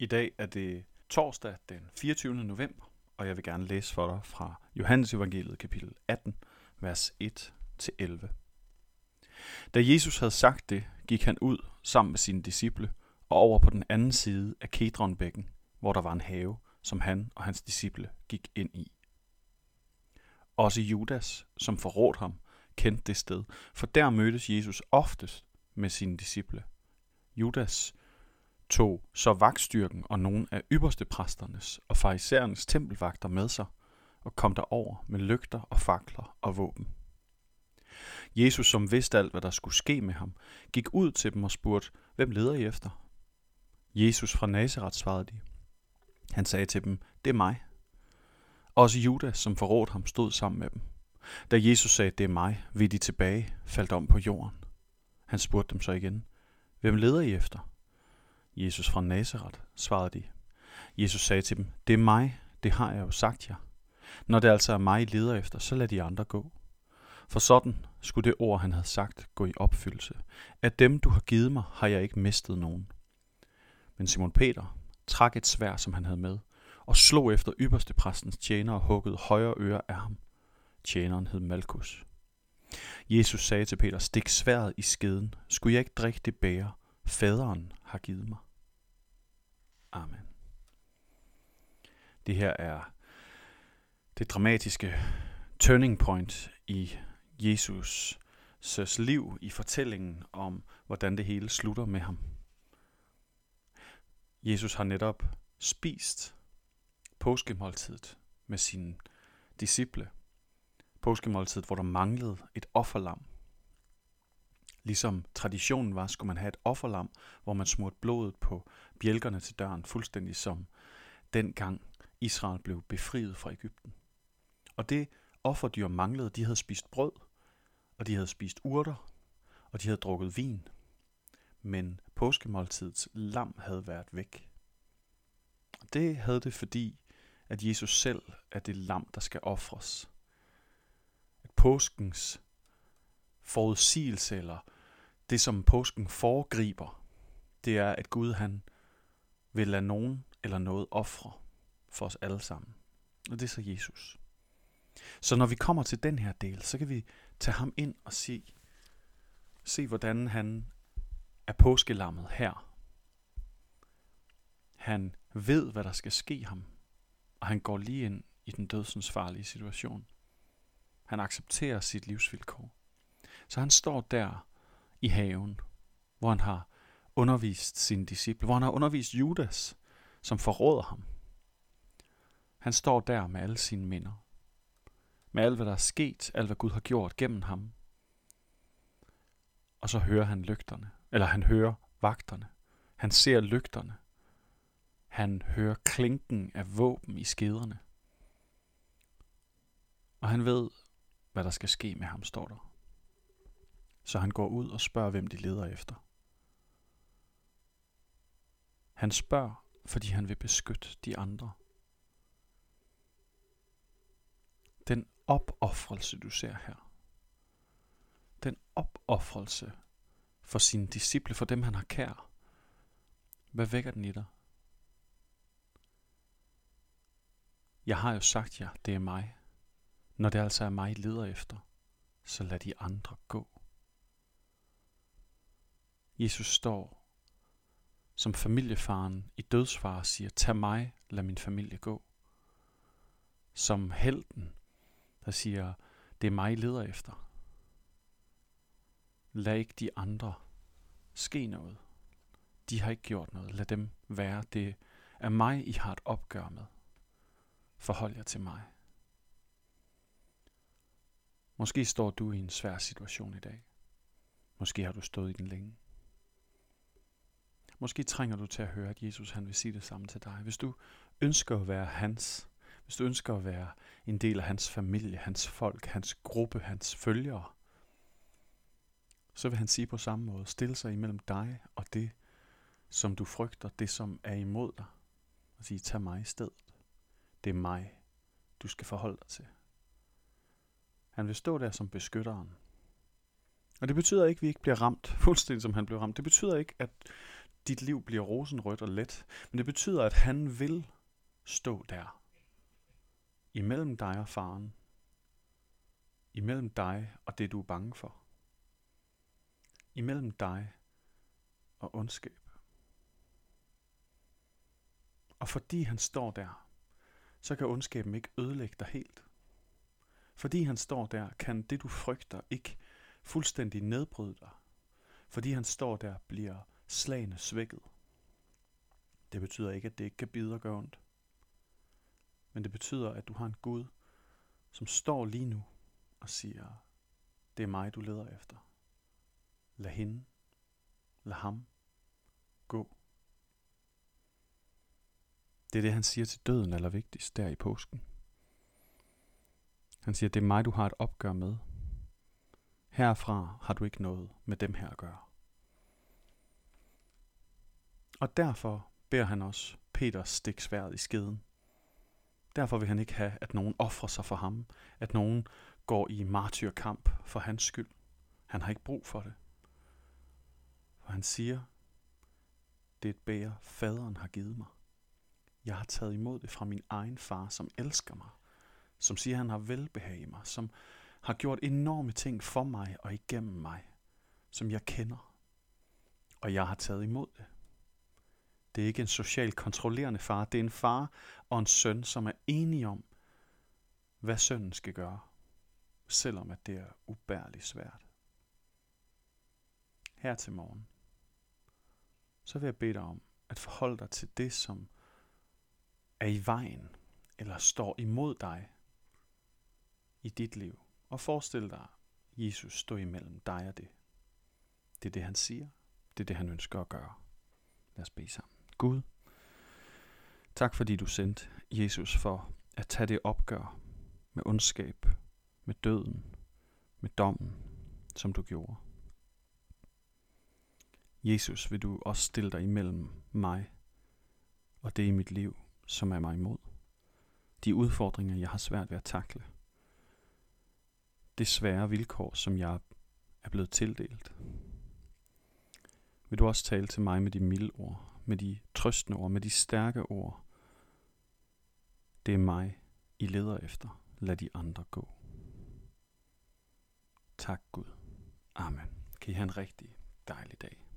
I dag er det torsdag den 24. november, og jeg vil gerne læse for dig fra Johannes evangeliet kapitel 18, vers 1-11. Da Jesus havde sagt det, gik han ud sammen med sine disciple og over på den anden side af Kedronbækken, hvor der var en have, som han og hans disciple gik ind i. Også Judas, som forrådte ham, kendte det sted, for der mødtes Jesus oftest med sine disciple. Judas tog så vagtstyrken og nogle af ypperste præsternes og farisæernes tempelvagter med sig og kom derover med lygter og fakler og våben. Jesus, som vidste alt, hvad der skulle ske med ham, gik ud til dem og spurgte, hvem leder I efter? Jesus fra Nazareth svarede de. Han sagde til dem, det er mig. Også Judas, som forrådte ham, stod sammen med dem. Da Jesus sagde, det er mig, vil de tilbage, faldt om på jorden. Han spurgte dem så igen, hvem leder I efter? Jesus fra Nazareth, svarede de. Jesus sagde til dem, det er mig, det har jeg jo sagt jer. Når det altså er mig, I leder efter, så lad de andre gå. For sådan skulle det ord, han havde sagt, gå i opfyldelse. Af dem, du har givet mig, har jeg ikke mistet nogen. Men Simon Peter trak et svær, som han havde med, og slog efter ypperste præstens tjener og huggede højre øre af ham. Tjeneren hed Malkus. Jesus sagde til Peter, stik sværet i skeden. Skulle jeg ikke drikke det bære, faderen har givet mig? Amen. Det her er det dramatiske turning point i Jesus' liv i fortællingen om, hvordan det hele slutter med ham. Jesus har netop spist påskemåltidet med sine disciple. Påskemåltidet, hvor der manglede et offerlam. Ligesom traditionen var, skulle man have et offerlam, hvor man smurte blodet på bjælkerne til døren, fuldstændig som dengang Israel blev befriet fra Ægypten. Og det offerdyr manglede, de havde spist brød, og de havde spist urter, og de havde drukket vin. Men påskemåltidets lam havde været væk. Det havde det, fordi at Jesus selv er det lam, der skal ofres. At påskens forudsigelse, eller det som påsken foregriber, det er, at Gud han vil lade nogen eller noget ofre for os alle sammen. Og det er så Jesus. Så når vi kommer til den her del, så kan vi tage ham ind og se, se hvordan han er påskelammet her. Han ved, hvad der skal ske ham, og han går lige ind i den dødsens farlige situation. Han accepterer sit livsvilkår. Så han står der i haven, hvor han har undervist sine disciple, hvor han har undervist Judas, som forråder ham. Han står der med alle sine minder, med alt hvad der er sket, alt hvad Gud har gjort gennem ham. Og så hører han lygterne, eller han hører vagterne. Han ser lygterne. Han hører klinken af våben i skederne. Og han ved, hvad der skal ske med ham, står der. Så han går ud og spørger, hvem de leder efter. Han spørger, fordi han vil beskytte de andre. Den opoffrelse, du ser her. Den opoffrelse for sine disciple, for dem han har kær. Hvad vækker den i dig? Jeg har jo sagt jer, det er mig. Når det altså er mig, I leder efter, så lad de andre gå. Jesus står som familiefaren i dødsfar siger, tag mig, lad min familie gå. Som helten, der siger, det er mig, I leder efter. Lad ikke de andre ske noget. De har ikke gjort noget. Lad dem være. Det er mig, I har et opgør med. Forhold jer til mig. Måske står du i en svær situation i dag. Måske har du stået i den længe. Måske trænger du til at høre, at Jesus han vil sige det samme til dig. Hvis du ønsker at være hans, hvis du ønsker at være en del af hans familie, hans folk, hans gruppe, hans følgere, så vil han sige på samme måde, stille sig imellem dig og det, som du frygter, det som er imod dig, og sige, tag mig i stedet. Det er mig, du skal forholde dig til. Han vil stå der som beskytteren. Og det betyder ikke, at vi ikke bliver ramt, fuldstændig som han blev ramt. Det betyder ikke, at dit liv bliver rosenrødt og let, men det betyder, at han vil stå der. Imellem dig og faren. Imellem dig og det, du er bange for. Imellem dig og ondskab. Og fordi han står der, så kan ondskaben ikke ødelægge dig helt. Fordi han står der, kan det du frygter ikke fuldstændig nedbryde dig. Fordi han står der, bliver slagene svækket. Det betyder ikke, at det ikke kan bide og gøre ondt. Men det betyder, at du har en Gud, som står lige nu og siger, det er mig, du leder efter. Lad hende, lad ham gå. Det er det, han siger til døden allervigtigst der i påsken. Han siger, det er mig, du har et opgør med. Herfra har du ikke noget med dem her at gøre. Og derfor beder han os Peter stik sværet i skeden. Derfor vil han ikke have, at nogen offrer sig for ham, at nogen går i martyrkamp for hans skyld. Han har ikke brug for det. For han siger, det er et bære, faderen har givet mig. Jeg har taget imod det fra min egen far, som elsker mig, som siger, han har velbehag i mig, som har gjort enorme ting for mig og igennem mig, som jeg kender. Og jeg har taget imod det. Det er ikke en socialt kontrollerende far, det er en far og en søn, som er enige om, hvad sønnen skal gøre, selvom at det er ubærligt svært. Her til morgen, så vil jeg bede dig om at forholde dig til det, som er i vejen eller står imod dig i dit liv. Og forestil dig Jesus stå imellem dig og det. Det er det, han siger. Det er det, han ønsker at gøre. Lad os bede sammen. Gud, tak fordi du sendte Jesus for at tage det opgør med ondskab, med døden, med dommen, som du gjorde. Jesus, vil du også stille dig imellem mig og det i mit liv, som er mig imod. De udfordringer, jeg har svært ved at takle. Det svære vilkår, som jeg er blevet tildelt. Vil du også tale til mig med de milde ord, med de trøstende ord, med de stærke ord. Det er mig, I leder efter. Lad de andre gå. Tak Gud. Amen. Kan I have en rigtig dejlig dag.